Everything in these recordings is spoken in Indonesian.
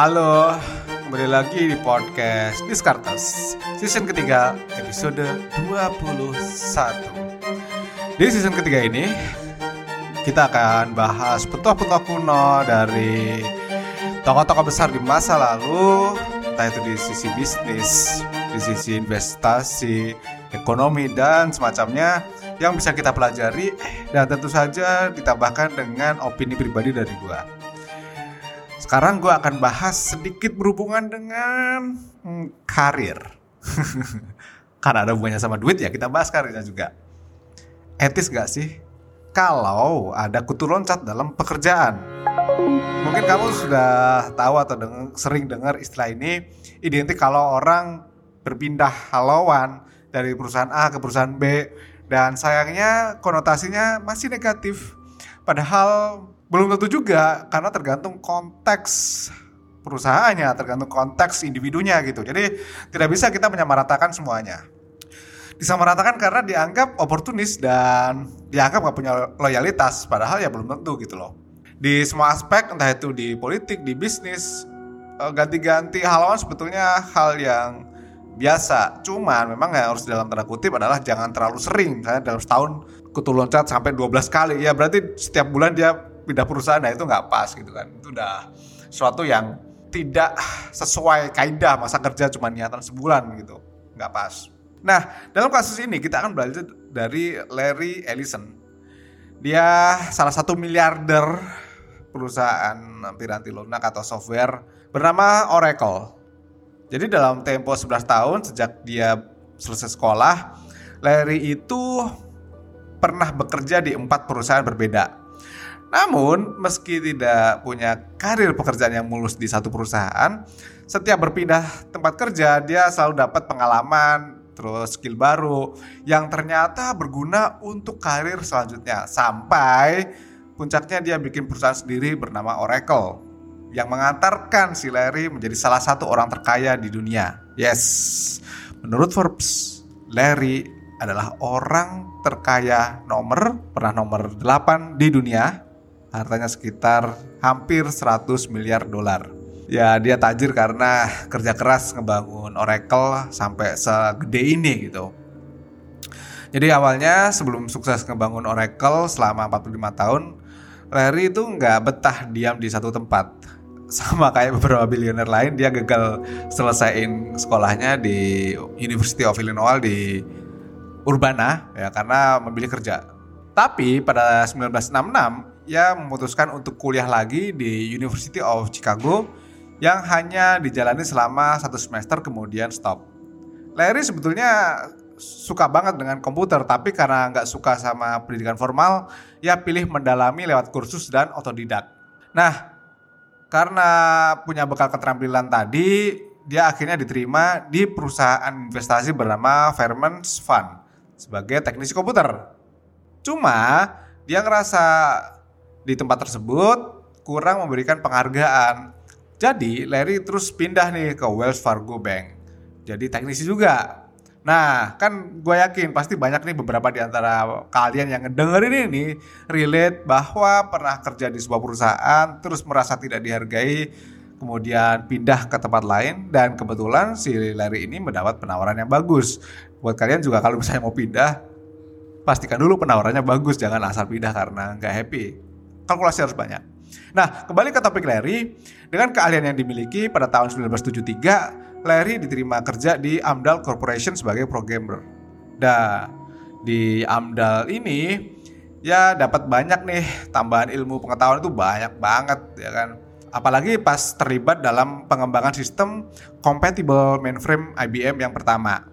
Halo, kembali lagi di podcast Diskartes Season ketiga, episode 21 Di season ketiga ini Kita akan bahas petua-petua kuno dari Tokoh-tokoh besar di masa lalu Entah itu di sisi bisnis, di sisi investasi, ekonomi, dan semacamnya Yang bisa kita pelajari Dan tentu saja ditambahkan dengan opini pribadi dari gua sekarang gue akan bahas sedikit berhubungan dengan hmm, karir. Karena ada hubungannya sama duit ya, kita bahas karirnya juga. Etis gak sih kalau ada kutu loncat dalam pekerjaan? Mungkin kamu sudah tahu atau deng sering dengar istilah ini identik kalau orang berpindah halauan dari perusahaan A ke perusahaan B dan sayangnya konotasinya masih negatif. Padahal belum tentu juga karena tergantung konteks perusahaannya, tergantung konteks individunya gitu. Jadi tidak bisa kita menyamaratakan semuanya. Disamaratakan karena dianggap oportunis dan dianggap gak punya loyalitas, padahal ya belum tentu gitu loh. Di semua aspek, entah itu di politik, di bisnis, eh, ganti-ganti halauan sebetulnya hal yang biasa. Cuman memang yang harus dalam tanda kutip adalah jangan terlalu sering. Misalnya dalam setahun kutu loncat sampai 12 kali. Ya berarti setiap bulan dia pindah perusahaan nah itu nggak pas gitu kan. Itu udah suatu yang tidak sesuai kaidah masa kerja cuma niatan sebulan gitu. Nggak pas. Nah dalam kasus ini kita akan belajar dari Larry Ellison. Dia salah satu miliarder perusahaan piranti lunak atau software bernama Oracle. Jadi dalam tempo 11 tahun sejak dia selesai sekolah Larry itu pernah bekerja di empat perusahaan berbeda namun, meski tidak punya karir pekerjaan yang mulus di satu perusahaan, setiap berpindah tempat kerja dia selalu dapat pengalaman, terus skill baru yang ternyata berguna untuk karir selanjutnya. Sampai puncaknya dia bikin perusahaan sendiri bernama Oracle yang mengantarkan si Larry menjadi salah satu orang terkaya di dunia. Yes, menurut Forbes, Larry adalah orang terkaya nomor pernah nomor 8 di dunia hartanya sekitar hampir 100 miliar dolar. Ya dia tajir karena kerja keras ngebangun Oracle sampai segede ini gitu. Jadi awalnya sebelum sukses ngebangun Oracle selama 45 tahun, Larry itu nggak betah diam di satu tempat. Sama kayak beberapa bilioner lain, dia gagal selesaiin sekolahnya di University of Illinois di Urbana ya karena memilih kerja. Tapi pada 1966 ia memutuskan untuk kuliah lagi di University of Chicago yang hanya dijalani selama satu semester kemudian stop. Larry sebetulnya suka banget dengan komputer tapi karena nggak suka sama pendidikan formal, ia pilih mendalami lewat kursus dan otodidak. Nah, karena punya bekal keterampilan tadi, dia akhirnya diterima di perusahaan investasi bernama Fairmont Fund sebagai teknisi komputer. Cuma dia ngerasa di tempat tersebut kurang memberikan penghargaan. Jadi Larry terus pindah nih ke Wells Fargo Bank. Jadi teknisi juga. Nah, kan gue yakin pasti banyak nih beberapa di antara kalian yang ngedengerin ini relate bahwa pernah kerja di sebuah perusahaan terus merasa tidak dihargai kemudian pindah ke tempat lain dan kebetulan si Larry ini mendapat penawaran yang bagus. Buat kalian juga kalau misalnya mau pindah pastikan dulu penawarannya bagus jangan asal pindah karena nggak happy kalkulasi harus banyak. Nah, kembali ke topik Larry, dengan keahlian yang dimiliki pada tahun 1973, Larry diterima kerja di Amdal Corporation sebagai programmer. Nah, di Amdal ini ya dapat banyak nih tambahan ilmu pengetahuan itu banyak banget ya kan. Apalagi pas terlibat dalam pengembangan sistem compatible mainframe IBM yang pertama.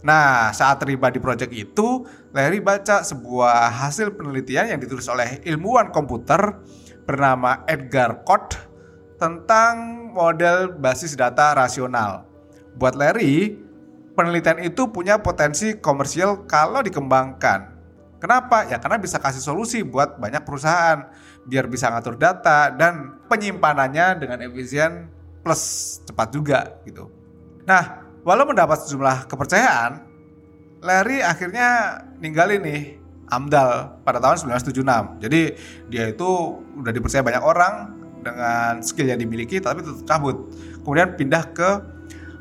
Nah, saat terlibat di proyek itu, Larry baca sebuah hasil penelitian yang ditulis oleh ilmuwan komputer bernama Edgar Cott tentang model basis data rasional. Buat Larry, penelitian itu punya potensi komersial kalau dikembangkan. Kenapa? Ya karena bisa kasih solusi buat banyak perusahaan biar bisa ngatur data dan penyimpanannya dengan efisien plus cepat juga gitu. Nah, Walau mendapat sejumlah kepercayaan, Larry akhirnya ninggalin nih Amdal pada tahun 1976. Jadi dia itu udah dipercaya banyak orang dengan skill yang dimiliki tapi tetap cabut. Kemudian pindah ke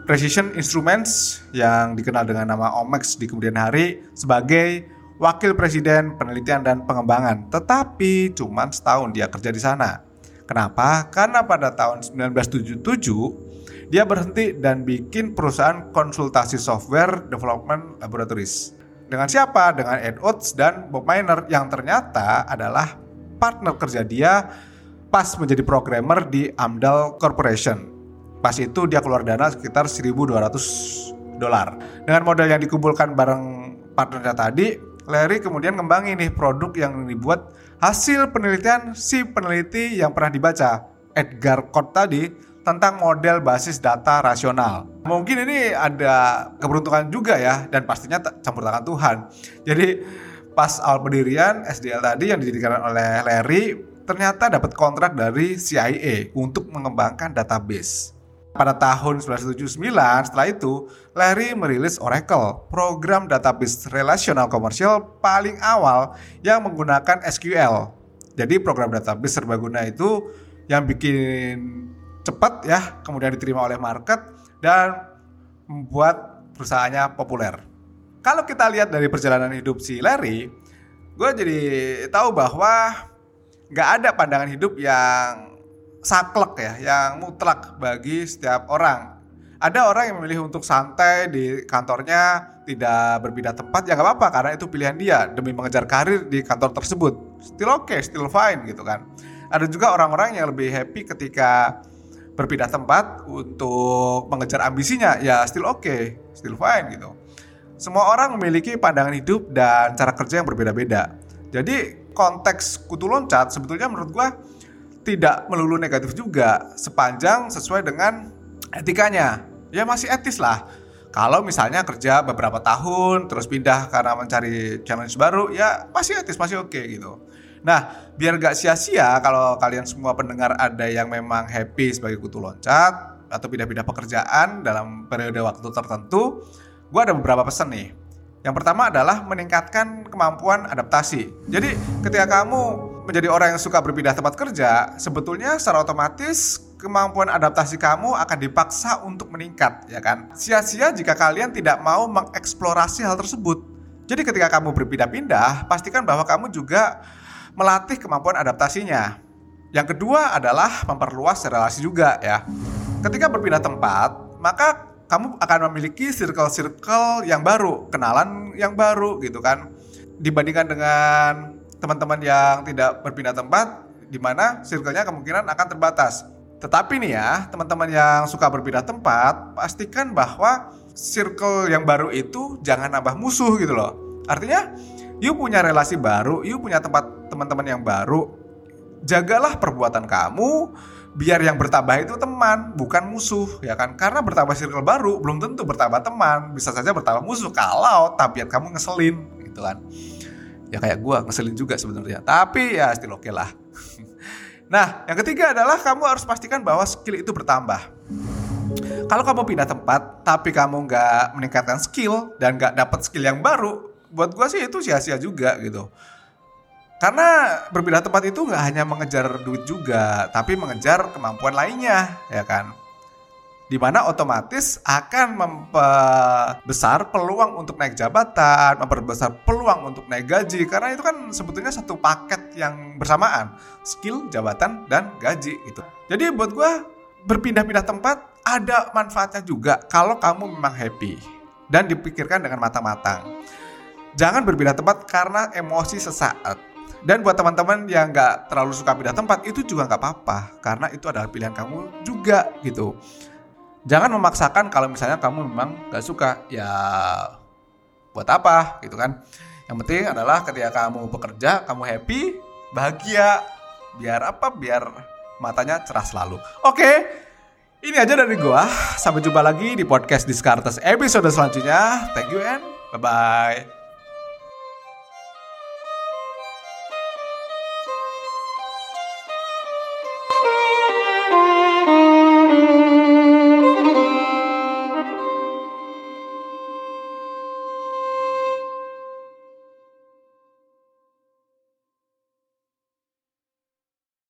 Precision Instruments yang dikenal dengan nama Omex di kemudian hari sebagai wakil presiden penelitian dan pengembangan. Tetapi cuma setahun dia kerja di sana. Kenapa? Karena pada tahun 1977 dia berhenti dan bikin perusahaan konsultasi software development laboratories. Dengan siapa? Dengan Ed Oates dan Bob Miner yang ternyata adalah partner kerja dia pas menjadi programmer di Amdal Corporation. Pas itu dia keluar dana sekitar 1.200 dolar. Dengan modal yang dikumpulkan bareng partnernya tadi, Larry kemudian ngembangin nih produk yang dibuat hasil penelitian si peneliti yang pernah dibaca Edgar Cott tadi tentang model basis data rasional. Mungkin ini ada keberuntungan juga ya dan pastinya campur tangan Tuhan. Jadi pas awal pendirian SDL tadi yang didirikan oleh Larry ternyata dapat kontrak dari CIA untuk mengembangkan database. Pada tahun 1979, setelah itu, Larry merilis Oracle, program database relasional komersial paling awal yang menggunakan SQL. Jadi program database serbaguna itu yang bikin cepat ya, kemudian diterima oleh market dan membuat perusahaannya populer. Kalau kita lihat dari perjalanan hidup si Larry, gue jadi tahu bahwa nggak ada pandangan hidup yang saklek ya, yang mutlak bagi setiap orang. Ada orang yang memilih untuk santai di kantornya, tidak berpindah tempat, ya nggak apa-apa karena itu pilihan dia demi mengejar karir di kantor tersebut. Still oke, okay, still fine gitu kan. Ada juga orang-orang yang lebih happy ketika berpindah tempat untuk mengejar ambisinya, ya still oke, okay, still fine gitu. Semua orang memiliki pandangan hidup dan cara kerja yang berbeda-beda. Jadi konteks kutu loncat sebetulnya menurut gua tidak melulu negatif juga sepanjang sesuai dengan etikanya. Ya masih etis lah. Kalau misalnya kerja beberapa tahun terus pindah karena mencari challenge baru, ya masih etis, masih oke okay, gitu. Nah, biar gak sia-sia kalau kalian semua pendengar ada yang memang happy sebagai kutu loncat atau pindah-pindah pekerjaan dalam periode waktu tertentu, gue ada beberapa pesan nih. Yang pertama adalah meningkatkan kemampuan adaptasi. Jadi, ketika kamu menjadi orang yang suka berpindah tempat kerja, sebetulnya secara otomatis kemampuan adaptasi kamu akan dipaksa untuk meningkat, ya kan? Sia-sia jika kalian tidak mau mengeksplorasi hal tersebut. Jadi ketika kamu berpindah-pindah, pastikan bahwa kamu juga melatih kemampuan adaptasinya. Yang kedua adalah memperluas relasi juga ya. Ketika berpindah tempat, maka kamu akan memiliki circle-circle yang baru, kenalan yang baru gitu kan. Dibandingkan dengan teman-teman yang tidak berpindah tempat di mana circle-nya kemungkinan akan terbatas. Tetapi nih ya, teman-teman yang suka berpindah tempat, pastikan bahwa circle yang baru itu jangan nambah musuh gitu loh. Artinya, you punya relasi baru, you punya tempat teman-teman yang baru. Jagalah perbuatan kamu biar yang bertambah itu teman, bukan musuh, ya kan? Karena bertambah circle baru belum tentu bertambah teman, bisa saja bertambah musuh kalau tabiat kamu ngeselin gitu kan ya kayak gue ngeselin juga sebenarnya tapi ya still oke okay lah nah yang ketiga adalah kamu harus pastikan bahwa skill itu bertambah kalau kamu pindah tempat tapi kamu nggak meningkatkan skill dan nggak dapat skill yang baru buat gue sih itu sia-sia juga gitu karena berpindah tempat itu nggak hanya mengejar duit juga, tapi mengejar kemampuan lainnya, ya kan? di mana otomatis akan membesar peluang untuk naik jabatan, memperbesar peluang untuk naik gaji karena itu kan sebetulnya satu paket yang bersamaan, skill, jabatan dan gaji itu. Jadi buat gue berpindah-pindah tempat ada manfaatnya juga kalau kamu memang happy dan dipikirkan dengan matang-matang. Jangan berpindah tempat karena emosi sesaat. Dan buat teman-teman yang nggak terlalu suka pindah tempat itu juga nggak apa-apa. Karena itu adalah pilihan kamu juga gitu. Jangan memaksakan kalau misalnya kamu memang gak suka. Ya buat apa gitu kan. Yang penting adalah ketika kamu bekerja kamu happy bahagia. Biar apa? Biar matanya cerah selalu. Oke ini aja dari gua. Sampai jumpa lagi di podcast Discartes episode selanjutnya. Thank you and bye bye